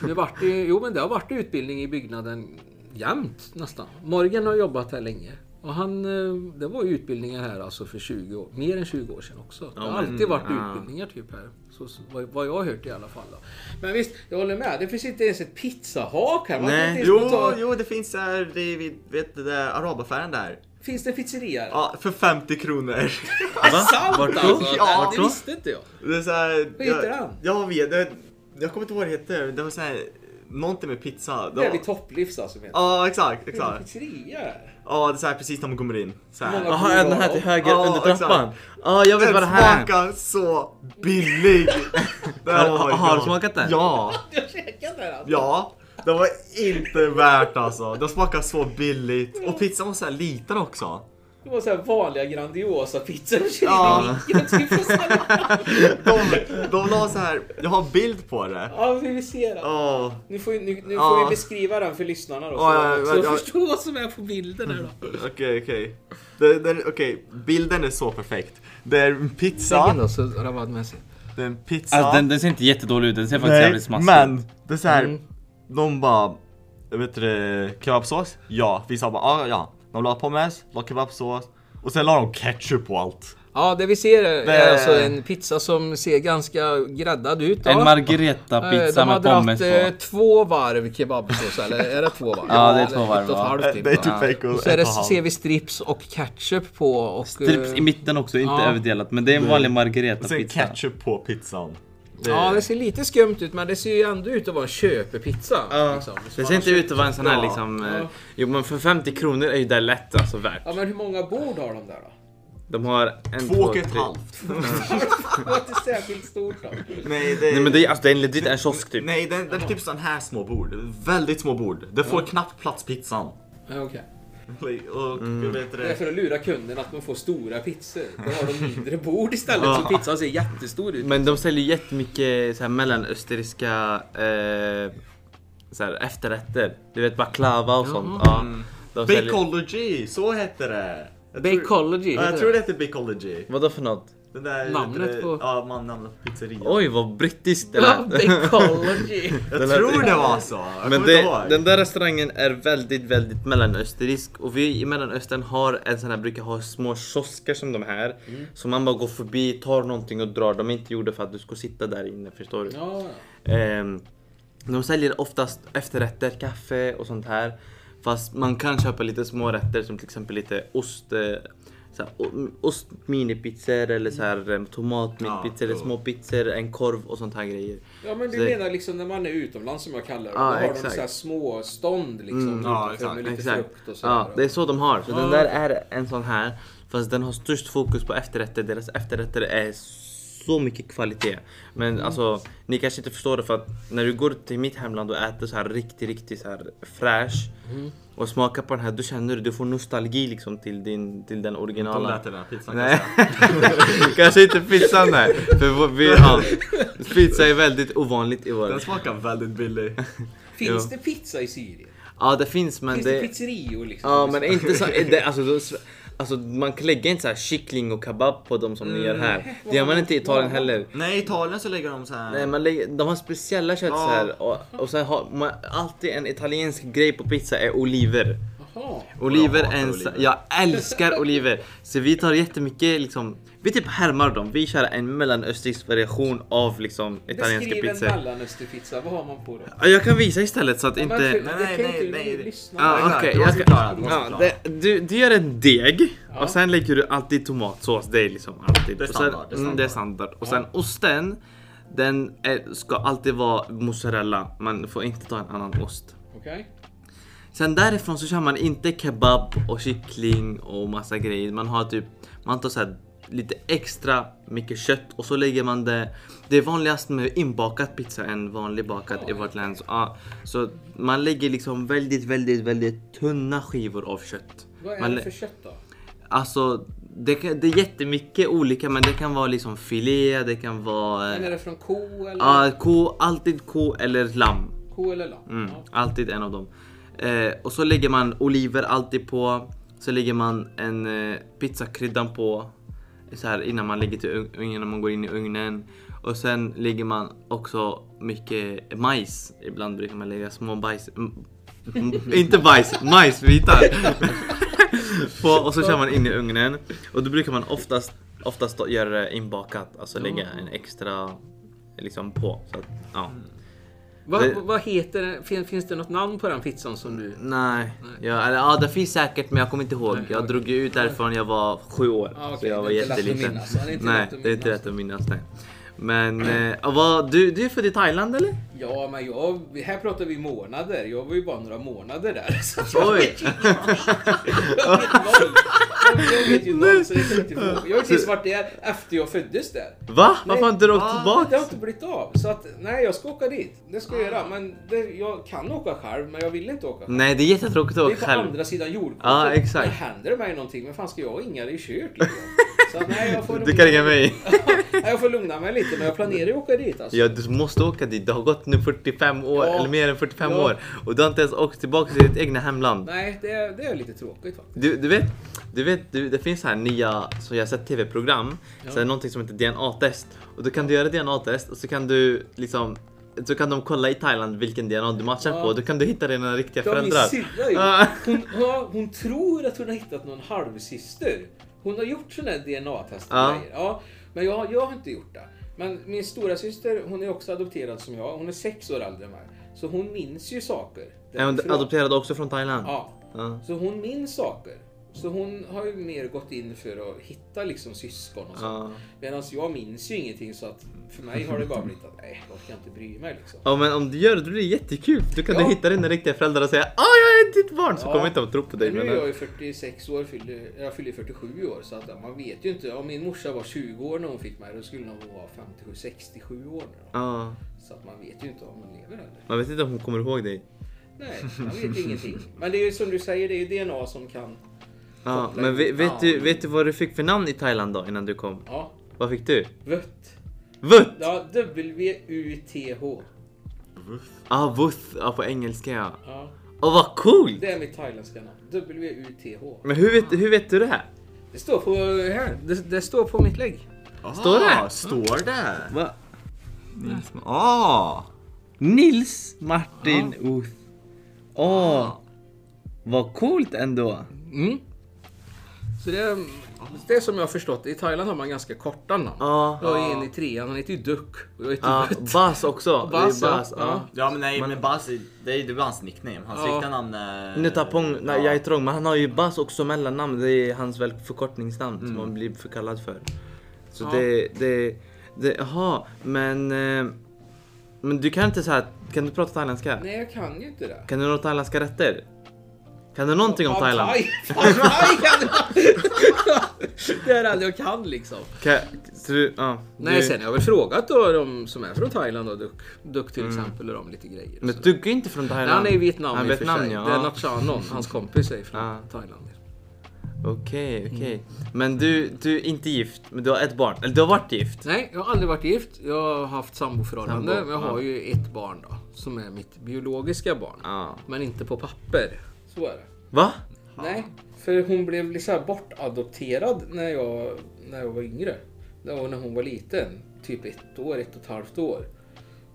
Det har varit, jo men det har varit utbildning i byggnaden jämt nästan. Morgan har jobbat här länge. Och han, eh, det var ju utbildningar här alltså för 20 år, mer än 20 år sedan också. Det har alltid varit utbildningar typ här. Så, vad, jag har hört i alla fall. Då. Men visst, jag håller med. Det finns inte ens ett pizzahak här. Man Nej. Jo, ta... jo, det finns där, det, vi vet det där arabaffären där. Finns det en pizzeria? Ja, för 50 kronor. *laughs* Va? Sant Vart alltså? Ja. Det visste inte jag. Det är så här, Vad heter jag, han? Jag vet, det, jag kommer inte ihåg vad det heter. Det var så här, någonting med pizza. Det är vid topplivs alltså menar ja, exakt, du? Exakt. pizzeria? Ja, det är så här precis när man kommer in. Så här. Många- Jaha, den här till höger Ja, under trappan. exakt. Ja, jag vet vad det Den här är. smakar så billig. *laughs* Har- var har du smakat den? Ja, *laughs* Jag käkade den alltså. ja. Det var inte värt alltså. Det smakar så billigt. Och pizzan var så här liten också. Det var så här vanliga Grandiosa pizzor och Ja. så. *laughs* De, de la så här, jag har bild på det. Ja, vi vill se den. Åh. Nu får, nu, nu Ja. får vi beskriva den för lyssnarna då. Så, Ja, ja, så ja, de ja. förstår vad som är på bilden här då. Okej, okej. Okej, bilden är så perfekt. Det är en pizza. då så Ravad med sig. Det är en pizza. Alltså, den, den ser inte jättedålig ut, den ser faktiskt Nej, jävligt smaskig men ut. det är så här. Mm. De bara, vet du kebabsås? Ja. Vi sa bara, ja, ja. De la pommes, la kebabsås och sen la de ketchup på allt. Ja, det vi ser är Det- alltså en pizza som ser ganska gräddad ut. då. En Eh, margareta-pizza De har med pommes dragit eh, på. två varv kebabsås, eller är det två varv? Ja, det är två varv, Ett och ett halvt typ. Det är typ bacon, Och så är det, ser vi strips och ketchup på. Och, Strips eh, i mitten också, inte ja. överdelat. Men det är en vanlig Och sen ketchup på pizzan. Det- Ja, det ser lite skumt ut men det ser ju ändå ut att vara en köpepizza. Ja, liksom. Som det man ser inte ut att vara en sån här Ja. liksom... eh, Ja. Jo men för 50 kronor är ju det lätt alltså värt. Ja, men hur många bord har de där då? De har en, Två och ett tre- halvt. *laughs* Det var inte särskilt stort då. Nej, det Nej men det är, alltså, det är legit en kiosk typ. Nej, det, det är typ sån här små bord. Väldigt små bord. Det får knappt plats pizzan. Ja, Okej. Och Mm. vet du Det är det? för att lura kunden att de får stora pizzor. Då har de *laughs* mindre bord istället så pizzan ser jättestor ut. Men de säljer jättemycket så här mellanösterriska eh, så här, efterrätter. Du vet baklava och sånt. Ja, de säljer- Bacology, så hette det. Jag tror- Bacology, Ja, jag tror det. det hette Bacology. Vadå för något? Den där, Namnet det- på- Ja, man, namnet på pizzeria. Oj vad brittiskt det lät. Bacology. *laughs* jag den tror det var så. Jag Men det, den där restaurangen är väldigt, väldigt mellanösterisk och vi i Mellanöstern har en sån här, brukar ha små kiosker som de här. Så man bara går förbi, tar någonting och drar. De är inte gjorda för att du ska sitta där inne, förstår du? Ja, Ehm, de säljer oftast efterrätter, kaffe och sånt här. Fast man kan köpa lite små rätter som till exempel lite ost, såhär, o- ost minipizzor eller så här, tomat minipizzor, eller Ja, små pizzor, en korv och sånt här grejer. ja men du Så det- menar liksom när man är utomlands som jag kallar det. Ja, då har de exakt. så här små stånd liksom. Mm, ja, exakt, med lite Exakt. frukt och sådär. Ja, det är så de har. Så Ja. den där är en sån här. Fast den har störst fokus på efterrätter. Deras efterrätter är så mycket kvalitet. Men Mm. alltså, ni kanske inte förstår det för att när du går till mitt hemland och äter så här riktigt, riktigt så här fräsch Mm. och smakar på den här, då känner du, du får nostalgi liksom till, din, till den De originala. lät den här pizzan Nej, kanske. *laughs* kanske inte pizzan där. För vi, ja, pizza är väldigt ovanligt i vår... Den smakar väldigt billig. *laughs* Finns det pizza i Syrien? Ja, det finns men Finns det... det pizzerior liksom? Ja men inte så, det, alltså, då, alltså man lägger inte så här kyckling och kebab på dem som ni gör här. Det gör man inte i Italien heller. Nej, i Italien så lägger de så här. Nej, man lägger, de har speciella kött så Ja. här och, och sen har man alltid en italiensk grej på pizza är oliver. Jaha. Oliver en, oliver. jag älskar oliver. Så vi tar jättemycket liksom, vi typ härmar dem. Vi kör en mellanösterrisk variation av liksom italienska Beskriv en pizzor. mellanösterpizza, vad har man på? Ja, Jag kan visa istället så att Ja, inte... Nej, nej, nej, inte nej. okej. Du jag måste ska- förklara, du måste ja, förklara. det, du, du gör en deg Ja. och sen lägger du alltid tomatsås. Det är liksom alltid. Det är Och sen, standard, det är mm, det är standard. Och sen osten, den är, ska alltid vara mozzarella. Man får inte ta en annan ost. Okej. Sen därifrån så kör man inte kebab och kyckling och massa grejer. Man har typ, man tar så här lite extra mycket kött och så lägger man det. Det är vanligast med inbakat pizza än vanlig bakad i vårt land. Så, ja, så man lägger liksom väldigt, väldigt, väldigt tunna skivor av kött. Vad är Man det för kött då? Alltså, det, kan, det är jättemycket olika men det kan vara liksom filé, det kan vara... Men är det från ko eller? Ja, ko, alltid ko eller lamm. Ko eller lamm? Mm, Ja. alltid en av dem. Eh, och så lägger man oliver alltid på. Så lägger man en eh, pizzakryddan på. Så här innan man lägger till innan man går in i ugnen. Och sen lägger man också mycket majs. Ibland brukar man lägga små bajs... *laughs* inte bajs, majsbitar. *laughs* på, och så kör man in i ugnen. Och då brukar man oftast, oftast göra det inbakat. Alltså lägga en extra liksom på. Så att, ja. Vad, Det- vad heter? Fin, Finns det något namn på den pizzan som du... Nej. Ja, eller, ja, det finns säkert men jag kommer inte ihåg. Nej, Jag okej. drog ju ut därifrån jag var sju år. Ah, okej, Så jag var jätteliten. inte nej, det är inte lätt att minnas. Nej. Men eh, vad, du, du är född i Thailand eller? Ja, men jag, här pratar vi månader. Jag var ju bara några månader där. *laughs* Så jag Oj! vet ju *laughs* jag vet noll. Jag vet ju noll, så det kan jag inte fråga. Jag har inte ens varit där efter jag föddes där. Va? Varför har inte du åkt Ah, Det har tillbaka? inte blivit av. Så att, nej, jag ska åka dit. Det ska jag göra. Men det, jag kan åka själv, men jag vill inte åka själv. Nej, det är jättetråkigt att Det är åka på själv. andra sidan jordklotet. Ja, exakt. Men händer det mig någonting, men fan ska jag och Inga? Det är kört liksom. *laughs* Så att, nej, jag får Du kan ringa mig. *laughs* Jag får lugna mig lite, men jag planerar ju att åka dit alltså. Ja, du måste åka dit. Det har gått nu 45 år, Ja. eller mer än 45 Ja. år. Och du har inte ens åkt tillbaka till ditt egna hemland. Nej, det är, det är lite tråkigt faktiskt. Du, du vet, du vet du, det finns här nya, så jag har sett tv-program, Ja. så någonting som heter DNA-test. Och då kan du göra DNA-test och så kan du liksom så kan de kolla i Thailand vilken DNA du matchar Ja. på. Då kan du hitta dina riktiga har min föräldrar. syrra. Ja. Hon, hon tror att hon har hittat någon halvsyster. Hon har gjort sådana här DNA-test och Ja. Ja, men jag, jag har inte gjort det. Men min stora syster, hon är också adopterad som jag. Hon är sex år äldre än mig. Så hon minns ju saker. Är hon adopterad också från Thailand? Ja, Ja. så hon minns saker. Så hon har ju mer gått in för att hitta liksom syskon och så. Ja. Medan jag minns ju ingenting så att för mig har det bara blivit att nej, jag orkar inte bry mig liksom. Ja men om du gör det då blir det jättekul. Då kan Ja. du hitta dina riktiga föräldrar och säga ah jag är ditt barn så Ja. kommer inte de tro på dig. Men nu är jag ju 46 år, fyller, jag fyller 47 år så att man vet ju inte. Om min morsa var 20 år när hon fick mig då skulle hon vara 57, 67 år då. ja. Så att man vet ju inte om hon lever heller. Man vet inte om hon kommer ihåg dig. Nej, man vet ingenting. Men det är ju som du säger, det är ju DNA som kan... Ja, men vet, vet, du, vet du vad du fick för namn i Thailand då innan du kom? Ja, Vad fick du? vött. Vutt! Ja, W-U-T-H. Ah, Vuth, ja på engelska ja. Ja, Åh vad coolt! det är mitt thailändska namn. W-U-T-H. Men hur vet, hur vet du det här? Det står på här. Det, det står på mitt lägg. Står det? Ah, Står det? Va? Nils Ma- Ah! Nils Martin Uth. Åh! Vad coolt ändå. Mm. Så det är, det är som jag har förstått I Thailand har man ganska korta namn. Ja. Jag är en i trean, han heter ju Duck. Och jag heter Ja. Bas också. Bas, det är ja. Bas, Ja. ja. Ja men nej, men Buzz, det är ju hans nickname. Hans Ja. riktiga namn är... Nutapong, nej, Ja. jag är trång, men han har ju Bas också mellannamn. Det är hans väl förkortningsnamn som han blir förkallad för. Så Ja. det, det, det, jaha, men... eh, Men du kan inte så här, kan du prata thailändska? Nej, jag kan ju inte det. Kan du några thailändska rätter? Kan du någonting om Thailand? thai. Pad thai kan jag! *laughs* Det är det enda jag kan liksom. Kan, du, ja, Nej, du, sen har jag väl frågat då de som är från Thailand och Duck, Duck till exempel och de lite grejer. Mm. Men Så- du är inte från Nej, Thailand? han är i Vietnam Han i och för Vietnam, sig. ja. Det är Nachanon, hans kompis är från Ja. Thailand. Okej, okej. Men du, du är inte gift, men du har ett barn. Eller du har varit gift? Nej, jag har aldrig varit gift. Jag har haft samboförhållande. Sambo, men jag har ja. ju ett barn då. Som är mitt biologiska barn. Ja. Men inte på papper. Så är det. Va? Nej, för hon blev liksom bortadopterad när jag, när jag var yngre. Och när hon var liten. Typ ett år, ett och ett halvt år.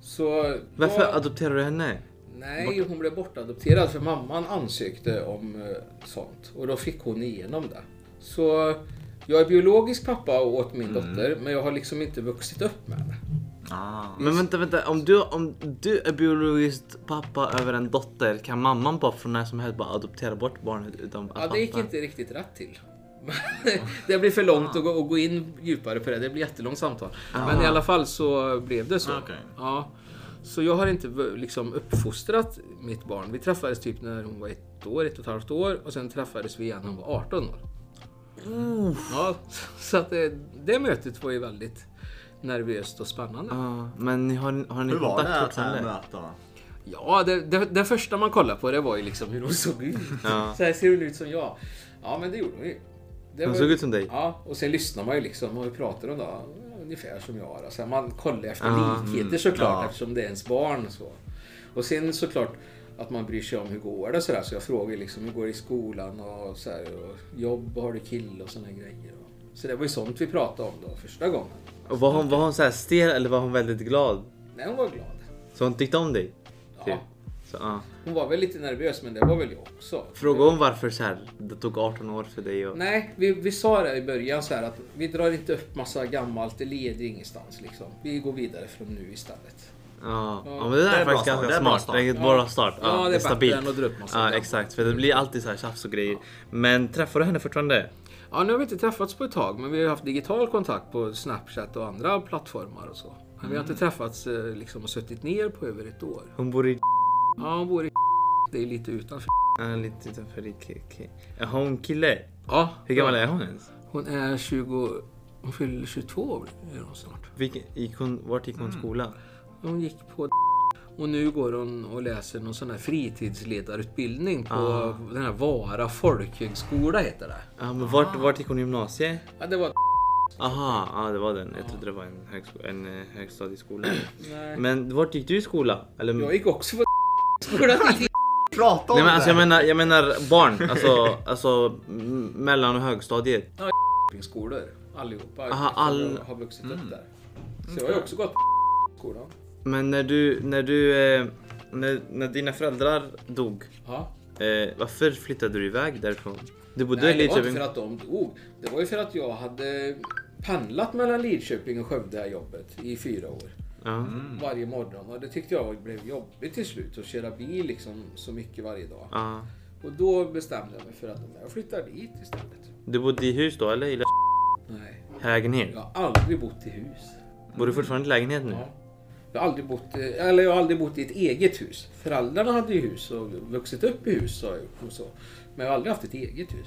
Så... Varför jag, adopterar du henne? Nej, hon blev bortadopterad för mamman ansökte om eh, sånt. Och då fick hon igenom det. Så jag är biologisk pappa åt min dotter, men jag har liksom inte vuxit upp med henne. Ah. Men vänta, vänta. Om du, om du är biologiskt pappa över en dotter, kan mamman bara från när som helst bara adoptera bort barnet utan att Ja, det gick pappa- inte riktigt rätt till. *laughs* det blir för långt att gå, att gå in djupare på det. Det blir jättelångt samtal. Men i alla fall så blev det så. Okej. Ja. Så jag har inte liksom uppfostrat mitt barn. Vi träffades typ när hon var ett år, ett och ett halvt år. Och sen träffades vi igen när hon var 18 år. Ja, så att det, det mötet var ju väldigt nervöst och spännande. Ja, men ni har, har ni Hur var kontakt det att här fortfarande? möta? Ja, det, det, det första man kollade på det var ju liksom hur hon såg ut. Ja. *laughs* Så här ser hon ut som jag. Ja, men det gjorde hon ju. Det Hon var- såg ut som dig? Ja, och sen lyssnar man ju liksom och vi pratar om det. Ungefär som jag. Alltså, man kollar efter Ja, likheter såklart ja. eftersom det är ens barn. Och, så. och sen såklart att man bryr sig om hur går det sådär. Så jag frågar liksom hur går det i skolan och, så här, och jobb och har du kille och sådana grejer. Så det var ju sånt vi pratade om då första gången. Och var hon, var hon så här stel eller var hon väldigt glad? Nej, hon var glad. Så hon tyckte om dig? Ja. Typ. Så, ja. Hon var väl lite nervös men det var väl jag också. Fråga om varför så här, det tog 18 år för dig och... Nej, vi, vi sa det i början så här att vi drar inte upp massa gammalt, det leder ingenstans liksom. Vi går vidare från nu istället. Ja, Ja. ja men det där Det är är faktiskt ganska det är bra smart. start. Det är ett Ja. bra start. Ja, det är bättre stabilt. än att dra upp massa Ja, exakt. För det blir alltid så här tjafs och grejer. Men träffar du henne fortfarande? Ja, nu har vi inte träffats på ett tag, men vi har haft digital kontakt på Snapchat och andra plattformar och så. Men vi har inte träffats eh, liksom och suttit ner på över ett år. Hon bor i... Ja, hon bor i Det är lite utanför Ja, lite utanför okej. Har hon kille? Ja. Hur gammal är hon ens? Hon är 20... Hon fyller 22 är hon snart. Vilken, gick hon, vart gick hon skola? Hon gick på och nu går hon och läser någon sån här fritidsledarutbildning på Ah. den här Vara folkhögskola heter det. Ja, men vart, vart gick hon gymnasiet? Ja, det var... Aha, ja det var den. Jag trodde det var en, högsko- en eh, högstadieskola. Nej. Men vart gick du i skola? Eller... Jag gick också på *laughs* skola Prata om Nej men det! alltså jag menar, jag menar barn. Alltså, alltså mellan och högstadiet. skolor allihopa. Aha, all- Mm. har vuxit upp där. Så jag har ju också gått på *laughs* skolan. Men när du, när du, eh, när, när dina föräldrar dog. Ja. Eh, varför flyttade du iväg därifrån? Du bodde Nej, i det var inte Lidköping? för att de dog. Det var ju för att jag hade pendlat mellan Lidköping och Skövde här jobbet i fyra år. Ja. Varje morgon. Och det tyckte jag blev jobbigt till slut att köra bil liksom så mycket varje dag. ja. Och då bestämde jag mig för att jag flyttar dit istället. Du bodde i hus då eller i lä- Nej, lägenhet? jag har aldrig bott i hus. Bor du fortfarande i lägenhet nu? Ja. Jag har aldrig bott, eh, eller jag har aldrig bott i ett eget hus. Föräldrarna hade ju hus och vuxit upp i hus och så. Men jag har aldrig haft ett eget hus.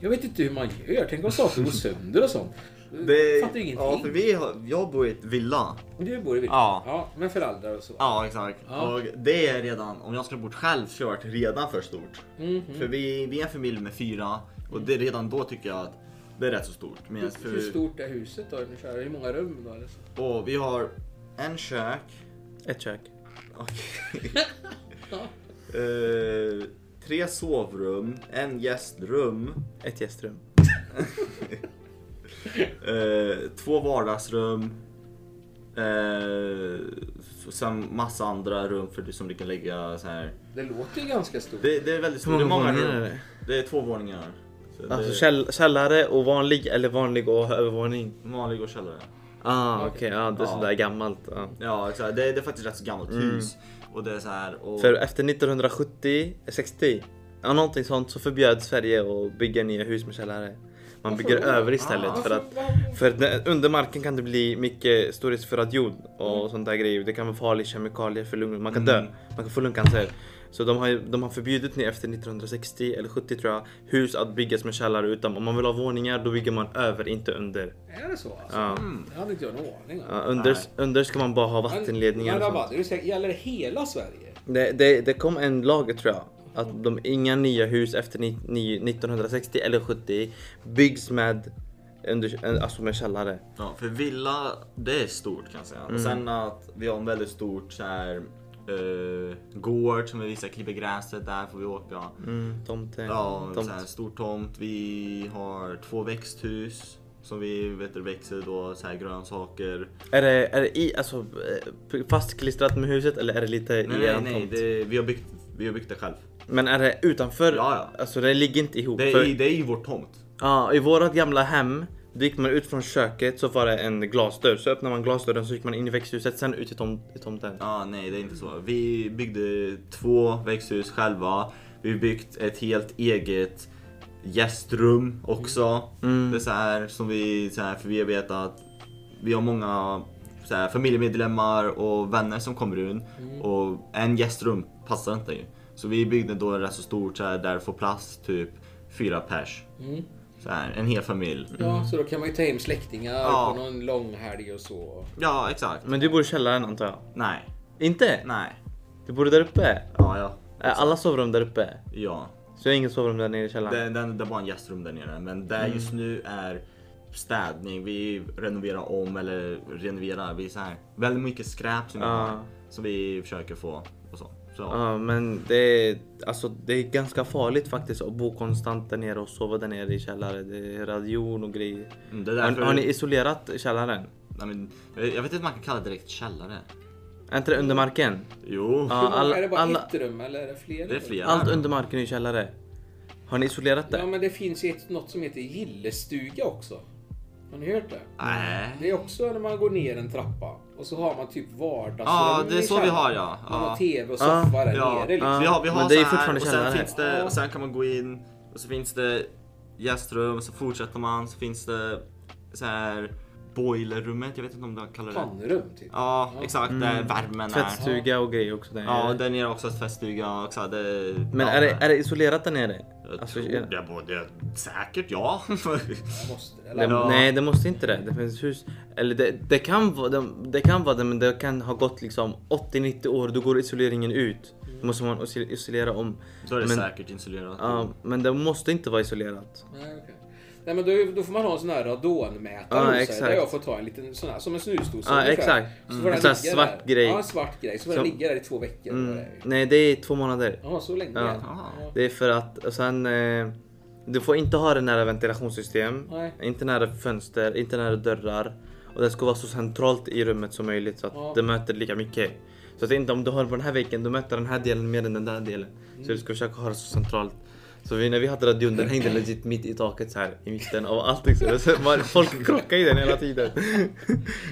Jag vet inte hur man gör. Tänk om saker går sönder och sånt. Det, Fattar ingenting. ja, för vi har, jag bor i ett villa. Du bor i villa? Ja. ja. Med föräldrar och så? Ja, exakt. Ja. Och det är redan, om jag skulle bort själv, kört redan för stort. Mhm. För vi, vi är en familj med fyra och det, redan då tycker jag att det är rätt så stort. Hur, Medan hur för, stort är huset då? Hur många rum då? Eller så? och vi har en kök. Ett kök. Okej. *laughs* Eh, tre sovrum, en gästrum, Ett gästrum. *laughs* eh, två vardagsrum. Eh, sen massa andra rum för som du kan lägga så här. Det låter ju ganska stort. Det, det är väldigt stort. Det är många är rum. det? Det är två våningar. Så Alltså det käll, källare och vanlig eller vanlig och övervåning? vanlig och källare. Ah okej, ja det är Ja. sådär gammalt. Ja. Ja, exakt. Det, det är faktiskt rätt så gammalt hus. Och det är så här. Och, För efter 1970, 60, ja någonting sånt så förbjöd Sverige att bygga nya hus med källare. Man bygger över istället Ah, för att för det- under marken kan det bli mycket stor risk för att jord och sånt där grejer. Det kan vara farliga kemikalier för lungor. Man kan dö. Man kan få lungcancer. Så de har, de har förbjudit nu efter 1960 eller 70 tror jag hus att byggas med källare utan om man vill ha våningar då bygger man över, inte under. Är det så alltså? Ja. Det hade inte jag någon aning om. Ja, under, Nej. under ska man bara ha Men- vattenledningar Men och sånt. Säker? Gäller det hela Sverige? Det, det, det kom en lag tror jag. Att de, inga nya hus efter ni, ni, 1960 eller 70 byggs med, under, alltså med källare. ja, för villa, det är stort kan jag säga. Och sen att vi har en väldigt stort så här, eh, gård som vi visar klipper gräset, där får vi åka. Mm, tomte. Ja, tomt. så här, stor tomt. Vi har två växthus. Som vi vet växer då så här grönsaker. Är det, är det i, alltså, eh, fastklistrat med huset eller är det lite Nej, i nej, nej. tomt? Det, vi, har byggt, vi har byggt det själv. Men är det utanför? Ja, ja. Alltså det ligger inte ihop. Det för, är, i- det är ju vår tomt. ja, I vårat gamla hem, då gick man ut från köket så var det en glasdörr. Så öppnade man glasdörren så gick man in i växthuset, sen ut i, tom, i tomten. Ja, nej det är inte så. Vi byggde två växthus själva. Vi byggt ett helt eget gästrum också. Mm. Det är så här som vi, så här, för vi vet att vi har många så här, familjemedlemmar och vänner som kommer in och en gästrum passar inte ju. Så vi byggde då rätt så stort så här, där får plats typ fyra pers. Mm. Så här, en hel familj. Ja, så då kan man ju ta hem släktingar Ja. på någon lång helg och så. Ja, exakt. Men du bor i källaren antar jag? Nej, Inte? nej. Du bor där uppe? Ja, ja. Är alla sovrum där uppe? Ja. Så är inget sovrum där nere i källaren? Det, det, det var en gästrum där nere, men där just nu är städning. Vi renoverar om eller renoverar. Vi är så här, väldigt mycket skräp som vi Ja. har. Som vi försöker få och så. Så. Ja men det är, alltså, det är ganska farligt faktiskt att bo konstant där nere och sova där nere i källaren. Det är radion och grejer. Mm, det är Har, därför, har ni isolerat källaren? Nej, men, jag vet inte om man kan kalla det direkt källare. Är inte det under marken? Jo. Ja, alla- är det bara alla- ett rum eller är det fler? Det är fler. Allt under marken är källare. Har ni isolerat det? Ja, men det finns ju ett, något som heter gillestuga också. Har ni hört det? Nej. Det är också när man går ner en trappa. Och så har man typ vardagsrum Ja, det är så vi har, ja. Man har. TV och Ja. soffa där Ja, nere liksom. ja. vi har, vi har Men det är så här, fortfarande och sen finns det, och sen kan man gå in och så finns det gästrum, så fortsätter man, så finns det så här boilerrummet, jag vet inte om de kallar det. Pannrum typ. Ja, exakt, där värmen är. Tvättstuga och grejer också där Ja, där nere är också tvättstuga också. Det, Men ja, är det, är det isolerat där nere? Jag Alltså, tror är- det, både, säkert ja. Måste det. Ja. Nej, det måste inte det. Det finns hus... Eller det, det, kan vara, det, det kan vara det, men det kan ha gått liksom 80-90 år. Då går isoleringen ut. Då måste man iso- isolera om. Då är det Men- säkert isolerat. Ja, men det måste inte vara isolerat. Nej, okej. Nej men då, då får man ha en sån här radonmätare Ja, sig, där jag får ta en liten sån här, som en snusdosa Ja, exakt. Så får den En sån här ligga svart där. grej. Ja, en svart grej. Så får den Som- ligga där i två veckor. Mm. Nej, det är två månader. Jaha, så länge? Ja. Ja. Det är för att, och sen... Eh, du får inte ha det nära ventilationssystem. Nej. Inte nära fönster, inte nära dörrar. Och det ska vara så centralt i rummet som möjligt så att Ja. det möter lika mycket. Så att inte om du har på den här väggen, då möter den här delen mer än den där delen. Så du ska försöka ha det så centralt. Så vi, när vi hade radion, den hängde legit mitt i taket så här i mitten av allting. Så det- så man, folk krockade i den hela tiden.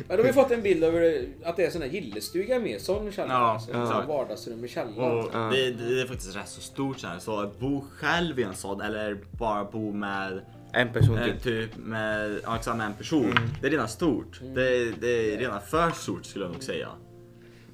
Ja, då har vi fått en bild över att det är sån här gillestuga med sån källare. Ja, alltså, ja. sån vardagsrum i källaren. Och Ja. det, det är faktiskt rätt så stort så här. Så att bo själv i en sån eller bara bo med En person eh, typ. typ med, ja, med en person. Det är redan stort. Det, det är redan för stort skulle jag nog säga.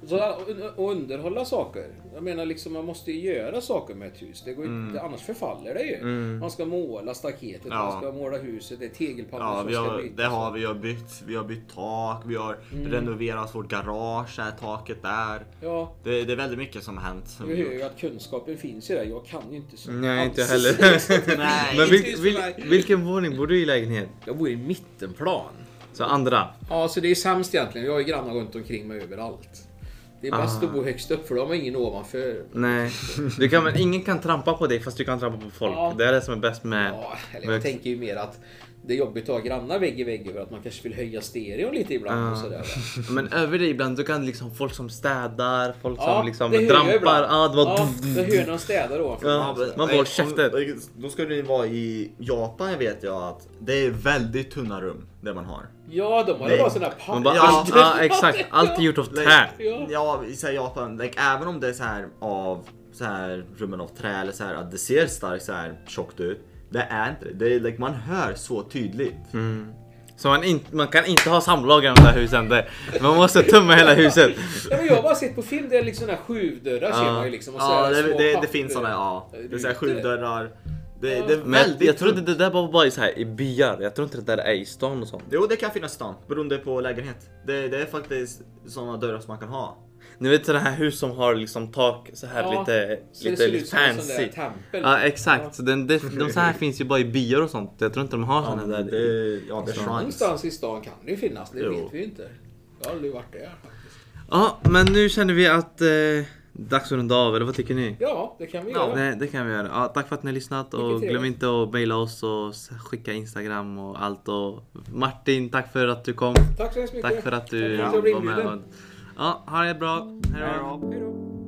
Så och underhålla saker. Jag menar liksom man måste ju göra saker med ett hus. Det går ju inte, annars förfaller det ju. Man ska måla staketet, Mm. Ja. man ska måla huset, det är tegelpannor Ja, som vi ska bytas. det har vi. Har bytt, vi har bytt tak, vi har renoverat vårt garage, här, taket där. Ja, Det, det är väldigt mycket som har hänt. Som vi hör ju att kunskapen finns ju där. Jag kan ju inte så. Nej, inte jag alls. heller. *laughs* Nej. Men Inte vil, vil, vilken våning bor du i lägenhet? Jag bor i mittenplan. Så andra? Ja, så det är sämst egentligen. Jag har ju grannar runt omkring mig överallt. Det är bäst Ah. att bo högst upp för då har man ingen ovanför. Nej. Du kan, men ingen kan trampa på dig fast du kan trampa på folk. Ja. Det är det som är bäst med... Ja, eller jag tänker ju mer att det är jobbigt att ha grannar vägg i vägg över att man kanske vill höja stereon lite ibland Ja. och sådär. Men över det ibland, du kan liksom folk som städar, folk Ja, som liksom trampar. Ja, det var... Ja, jag hör när de städar ovanför. Ja. Man får käften. Då ska det vara i Japan vet jag att det är väldigt tunna rum det man har. ja, de har ju bara sådana här bara, Ja. allt, ja, exakt. Allt är gjort av trä. Ja. I så Japan, like, även om det är så här av så här rummen av trä eller så här att det ser starkt så här tjockt ut. Det är inte det. det är, like, man hör så tydligt. Så man, in, man kan inte ha samlag i de där husen. Det, man måste tumma hela huset. Ja, men jag har bara sett på film, det är liksom sådana här skjuvdörrar ser Ja. man ju liksom. Och så Ja, det, det, det finns såna, ja. Det är så här rutor. sju dörrar. Det, Ja. det är Men jag trodde tungt. det där var bara i, så här, i byar. Jag tror inte det där är i stan och sånt. Jo, det kan finnas i stan beroende på lägenhet. Det, det är faktiskt såna dörrar som man kan ha. Ni vet sådana här hus som har liksom tak så här Ja, lite, Så det lite, lite fancy. Ja exakt, så den, de, de så här *laughs* finns ju bara i byar och sånt. Jag tror inte de har såna där. det, ja, det. Någonstans i stan kan det ju finnas, det Jo. vet vi ju inte. Jag har aldrig varit där faktiskt. Ja, men nu känner vi att eh, dags att runda av, eller vad tycker ni? Ja, det kan vi Ja, göra. Det, det kan vi göra. Ja, tack för att ni har lyssnat och glöm inte att mejla oss och skicka Instagram och allt. Och Martin, tack för att du kom. Tack så hemskt mycket. Tack för att du blev var med. Ja, ha det bra. Hej då.